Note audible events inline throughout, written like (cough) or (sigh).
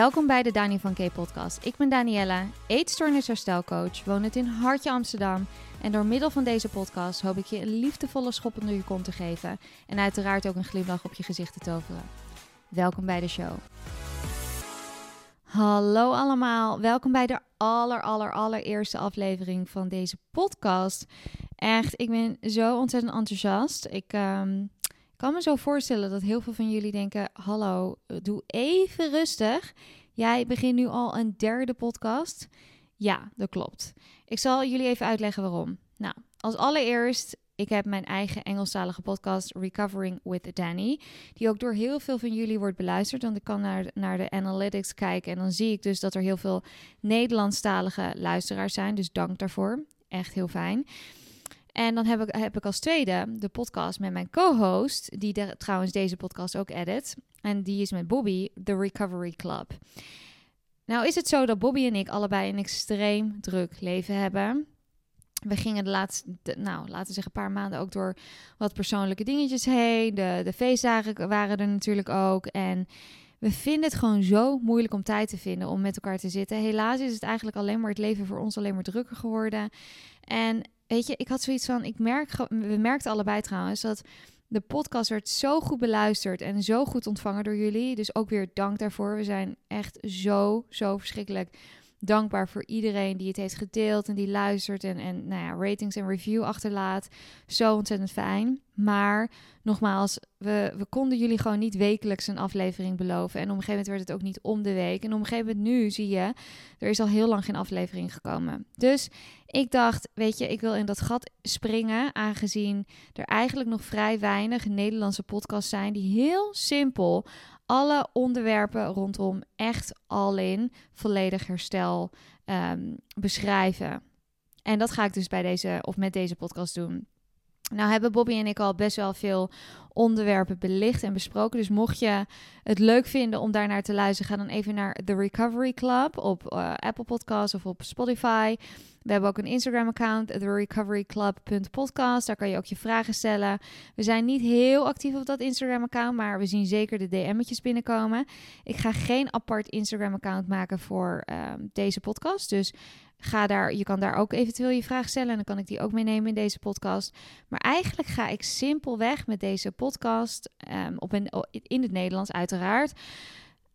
Welkom bij de Dani van K podcast. Ik ben Danielle, eetstoornis herstelcoach, woon het in Hartje Amsterdam. En door middel van deze podcast hoop ik je een liefdevolle schop onder je kont te geven. En uiteraard ook een glimlach op je gezicht te toveren. Welkom bij de show. Hallo allemaal, welkom bij de aller, allereerste aflevering van deze podcast. Echt, ik ben zo ontzettend enthousiast. Ik ehm, kan me zo voorstellen dat heel veel van jullie denken: Hallo, doe even rustig. Jij begint nu al een derde podcast. Ja, dat klopt. Ik zal jullie even uitleggen waarom. Nou, als allereerst, ik heb mijn eigen Engelstalige podcast Recovering with Danny, die ook door heel veel van jullie wordt beluisterd. Want ik kan naar, naar de analytics kijken en dan zie ik dus dat er heel veel Nederlandstalige luisteraars zijn. Dus dank daarvoor. Echt heel fijn. En dan heb ik, heb ik als tweede de podcast met mijn co-host, die trouwens deze podcast ook edit. En die is met Bobby, The Recovery Club. Nou is het zo dat Bobby en ik allebei een extreem druk leven hebben. We gingen de laatste, nou laten we zeggen, een paar maanden ook door wat persoonlijke dingetjes heen. De, de feestdagen waren er natuurlijk ook. En we vinden het gewoon zo moeilijk om tijd te vinden om met elkaar te zitten. Helaas is het eigenlijk alleen maar het leven voor ons alleen maar drukker geworden. En weet je, ik had zoiets van, ik merk, we merkten allebei trouwens dat de podcast werd zo goed beluisterd en zo goed ontvangen door jullie. Dus ook weer dank daarvoor. We zijn echt zo, zo verschrikkelijk dankbaar voor iedereen die het heeft gedeeld en die luistert en, en nou ja, ratings en review achterlaat. Zo ontzettend fijn. Maar nogmaals, we, we konden jullie gewoon niet wekelijks een aflevering beloven. En op een gegeven moment werd het ook niet om de week. En op een gegeven moment nu zie je, er is al heel lang geen aflevering gekomen. Dus ik dacht, weet je, ik wil in dat gat springen, aangezien er eigenlijk nog vrij weinig Nederlandse podcasts zijn die heel simpel alle onderwerpen rondom echt al in volledig herstel um, beschrijven. En dat ga ik dus bij deze of met deze podcast doen. Nou hebben Bobby en ik al best wel veel onderwerpen belicht en besproken. Dus mocht je het leuk vinden om daar naar te luisteren, ga dan even naar The Recovery Club op uh, Apple Podcasts of op Spotify. We hebben ook een Instagram-account, therecoveryclub.podcast. Daar kan je ook je vragen stellen. We zijn niet heel actief op dat Instagram-account, maar we zien zeker de DM'tjes binnenkomen. Ik ga geen apart Instagram-account maken voor uh, deze podcast. Dus ga daar, je kan daar ook eventueel je vraag stellen en dan kan ik die ook meenemen in deze podcast. Maar eigenlijk ga ik simpelweg met deze podcast, um, op in het Nederlands uiteraard,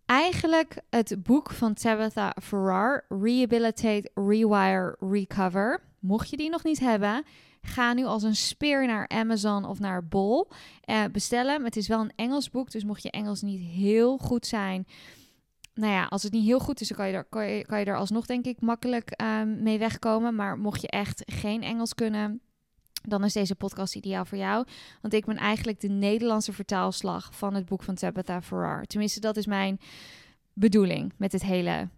eigenlijk het boek van Tabitha Farrar, Rehabilitate, Rewire, Recover. Mocht je die nog niet hebben, ga nu als een speer naar Amazon of naar Bol uh, bestellen. Het is wel een Engels boek, dus mocht je Engels niet heel goed zijn nou ja, als het niet heel goed is, dan kan je er, kan je, kan je alsnog denk ik makkelijk um, mee wegkomen. Maar mocht je echt geen Engels kunnen, dan is deze podcast ideaal voor jou. Want ik ben eigenlijk de Nederlandse vertaalslag van het boek van Tabitha Farrar. Tenminste, dat is mijn bedoeling met het hele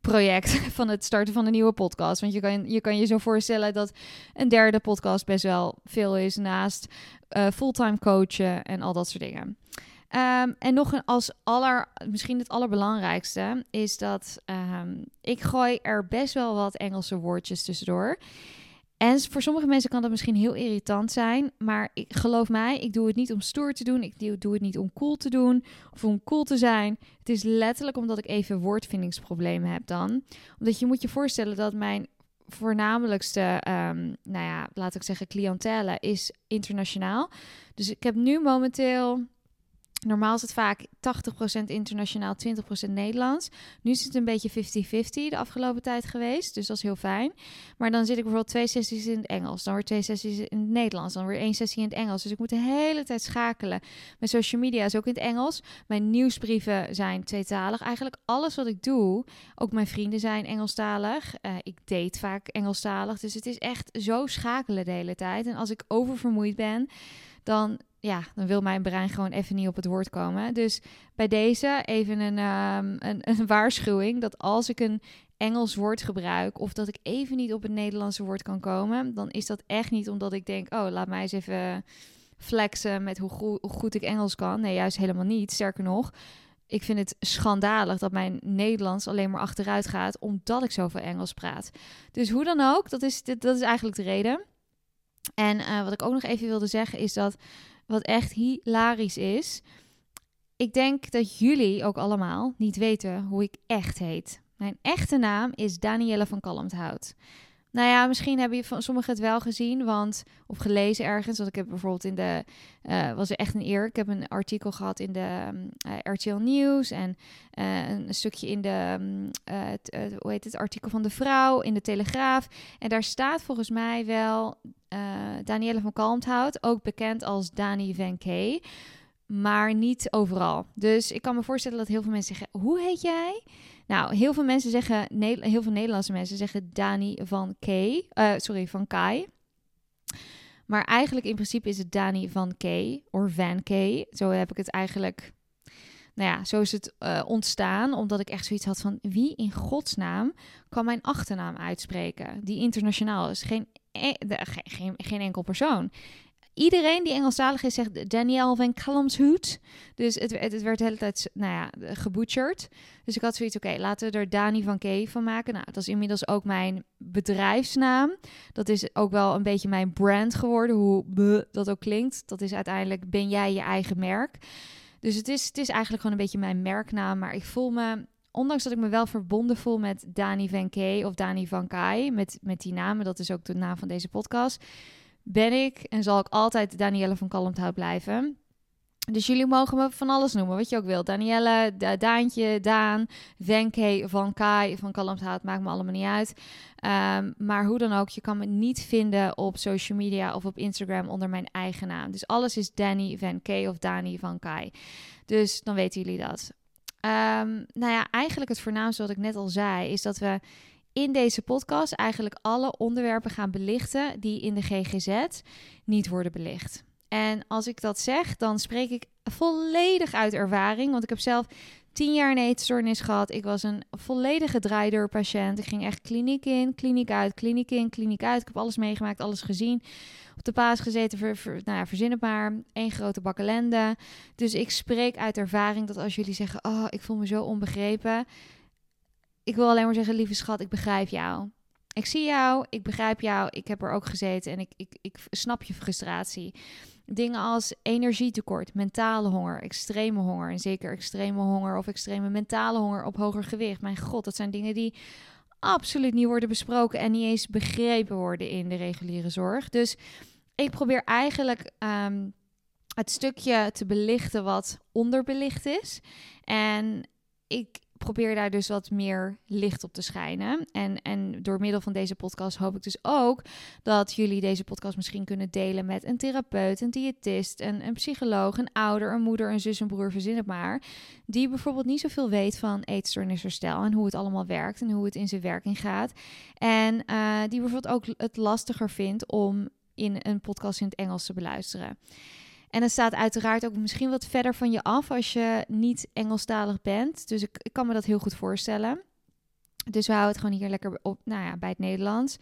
project (laughs) van het starten van een nieuwe podcast. Want je kan je, kan je zo voorstellen dat een derde podcast best wel veel is naast uh, fulltime coachen en al dat soort dingen. Um, en nog een als aller, misschien het allerbelangrijkste, is dat um, ik gooi er best wel wat Engelse woordjes tussendoor. En voor sommige mensen kan dat misschien heel irritant zijn, maar geloof mij, ik doe het niet om stoer te doen, ik doe het niet om cool te doen of om cool te zijn. Het is letterlijk omdat ik even woordvindingsproblemen heb dan. Omdat je moet je voorstellen dat mijn voornamelijkste, um, nou ja, laat ik zeggen, cliëntele is internationaal. Dus ik heb nu momenteel Normaal is het vaak 80% internationaal, 20% Nederlands. Nu is het een beetje 50-50 de afgelopen tijd geweest. Dus dat is heel fijn. Maar dan zit ik bijvoorbeeld twee sessies in het Engels. Dan weer twee sessies in het Nederlands. Dan weer één sessie in het Engels. Dus ik moet de hele tijd schakelen. Mijn social media is ook in het Engels. Mijn nieuwsbrieven zijn tweetalig. Eigenlijk alles wat ik doe, ook mijn vrienden zijn Engelstalig. Uh, ik date vaak Engelstalig. Dus het is echt zo schakelen de hele tijd. En als ik oververmoeid ben, dan ja, dan wil mijn brein gewoon even niet op het woord komen. Dus bij deze even een, um, een, (laughs) waarschuwing dat als ik een Engels woord gebruik of dat ik even niet op het Nederlandse woord kan komen, dan is dat echt niet omdat ik denk, oh, laat mij eens even flexen met hoe, goed ik Engels kan. Nee, juist helemaal niet. Sterker nog, ik vind het schandalig dat mijn Nederlands alleen maar achteruit gaat omdat ik zoveel Engels praat. Dus hoe dan ook, dat is, dat is eigenlijk de reden. En uh, wat ik ook nog even wilde zeggen is dat wat echt hilarisch is. ik denk dat jullie ook allemaal niet weten hoe ik echt heet. Mijn echte naam is Danielle van Kalmthout. Nou ja, misschien hebben je van sommigen het wel gezien, want of gelezen ergens. Want ik heb bijvoorbeeld in de uh, was er echt een eer. Ik heb een artikel gehad in de uh, eh, RTL Nieuws en uh, een stukje in de het, hoe heet het artikel van de Vrouw in de Telegraaf. En daar staat volgens mij wel Danielle van Kalmthout, ook bekend als Dani van K. Maar niet overal. Dus ik kan me voorstellen dat heel veel mensen zeggen: Hoe heet jij? Nou, heel veel mensen zeggen, heel veel Nederlandse mensen zeggen Dani van K. Uh, sorry, van Kai. Maar eigenlijk in principe is het Dani van K. of Van K. Zo heb ik het eigenlijk. Nou ja, zo is het uh, ontstaan. Omdat ik echt zoiets had van: wie in godsnaam kan mijn achternaam uitspreken? Die internationaal is. Geen, e geen, geen enkel persoon iedereen die Engelstalig is zegt Danielle van Kalmshoot. Dus het, het, werd de hele tijd nou ja, gebutcherd. Dus ik had zoiets, oké, laten we er Dani van K van maken. Nou, dat is inmiddels ook mijn bedrijfsnaam. Dat is ook wel een beetje mijn brand geworden, hoe dat ook klinkt. Dat is uiteindelijk, ben jij je eigen merk. Dus het is, het is eigenlijk gewoon een beetje mijn merknaam. Maar ik voel me ondanks dat ik me wel verbonden voel met Dani van K of Dani van Kai, met, met die namen, dat is ook de naam van deze podcast, ben ik en zal ik altijd Danielle van Kalmthout blijven. Dus jullie mogen me van alles noemen, wat je ook wilt. Danielle, Daantje, Daan, Venke, Van Kai, Van Kalmthout, maakt me allemaal niet uit. Ehm, maar hoe dan ook, je kan me niet vinden op social media of op Instagram onder mijn eigen naam. Dus alles is Danny Van of Dani Van Kai. Dus dan weten jullie dat. Um, nou ja, eigenlijk het voornaamste wat ik net al zei, is dat we in deze podcast eigenlijk alle onderwerpen gaan belichten die in de GGZ niet worden belicht. En als ik dat zeg, dan spreek ik volledig uit ervaring. Want ik heb zelf tien jaar een eetstoornis gehad. Ik was een volledige draaideurpatiënt. Ik ging echt kliniek in, kliniek uit, kliniek in, kliniek uit. Ik heb alles meegemaakt, alles gezien. Op de paas gezeten, ver, nou ja, verzin het maar. Eén grote bak ellende. Dus ik spreek uit ervaring dat als jullie zeggen... oh, ik voel me zo onbegrepen ik wil alleen maar zeggen, lieve schat, ik begrijp jou. Ik zie jou, ik begrijp jou, ik heb er ook gezeten en ik, ik, ik snap je frustratie. Dingen als energietekort, mentale honger, extreme honger en zeker extreme honger of extreme mentale honger op hoger gewicht. Mijn god, dat zijn dingen die absoluut niet worden besproken en niet eens begrepen worden in de reguliere zorg. Dus ik probeer eigenlijk um, het stukje te belichten wat onderbelicht is. En ik, probeer daar dus wat meer licht op te schijnen. En, en door middel van deze podcast hoop ik dus ook dat jullie deze podcast misschien kunnen delen met een therapeut, een diëtist, een, een psycholoog, een ouder, een moeder, een zus, een broer, verzin het maar. Die bijvoorbeeld niet zoveel weet van eetstoornisherstel en hoe het allemaal werkt en hoe het in zijn werking gaat. En uh, die bijvoorbeeld ook het lastiger vindt om in een podcast in het Engels te beluisteren. En het staat uiteraard ook misschien wat verder van je af als je niet Engelstalig bent. Dus ik, ik kan me dat heel goed voorstellen. Dus we houden het gewoon hier lekker op, nou ja, bij het Nederlands.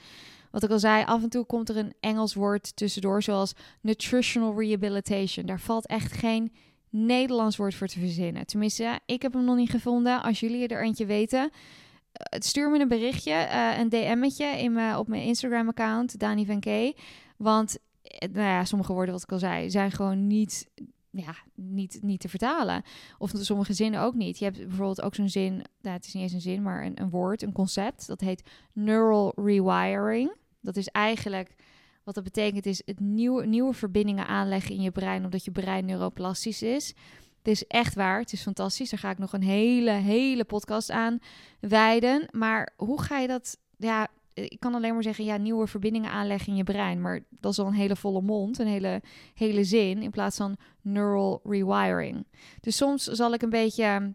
Wat ik al zei, af en toe komt er een Engels woord tussendoor, zoals nutritional rehabilitation. Daar valt echt geen Nederlands woord voor te verzinnen. Tenminste, ik heb hem nog niet gevonden. Als jullie er eentje weten, uh, stuur me een berichtje, uh, een DM'tje in op mijn Instagram-account, Dani van K. Want eh, nou ja, sommige woorden, wat ik al zei, zijn gewoon niet, ja, niet, niet te vertalen. Of sommige zinnen ook niet. Je hebt bijvoorbeeld ook zo'n zin, nou, het is niet eens een zin, maar een, een woord, een concept. Dat heet neural rewiring. Dat is eigenlijk, wat dat betekent, is het nieuwe, nieuwe verbindingen aanleggen in je brein, omdat je brein neuroplastisch is. Het is echt waar, het is fantastisch. Daar ga ik nog een hele, hele podcast aan wijden. Maar hoe ga je dat, ja, ik kan alleen maar zeggen, ja, nieuwe verbindingen aanleggen in je brein. Maar dat is al een hele volle mond, een hele, hele zin, in plaats van neural rewiring. Dus soms zal ik een beetje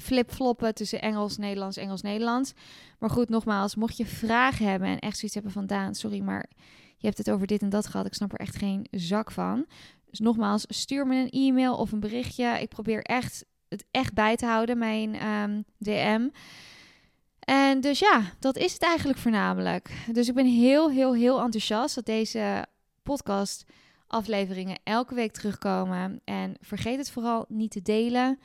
flip-floppen tussen Engels, Nederlands, Engels, Nederlands. Maar goed, nogmaals, mocht je vragen hebben en echt zoiets hebben van Daan, sorry, maar je hebt het over dit en dat gehad. Ik snap er echt geen zak van. Dus nogmaals, stuur me een e-mail of een berichtje. Ik probeer echt het echt bij te houden, mijn um, ehm, DM. En dus ja, dat is het eigenlijk voornamelijk. Dus ik ben heel, heel, heel enthousiast dat deze podcast afleveringen elke week terugkomen. En vergeet het vooral niet te delen.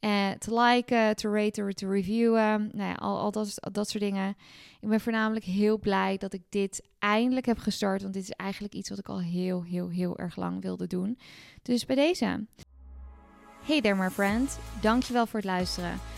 En te liken, te raten, te reviewen. Nou ja, al, al dat, dat soort dingen. Ik ben voornamelijk heel blij dat ik dit eindelijk heb gestart. Want dit is eigenlijk iets wat ik al heel, heel, heel erg lang wilde doen. Dus bij deze. Hey there my friend, dankjewel voor het luisteren.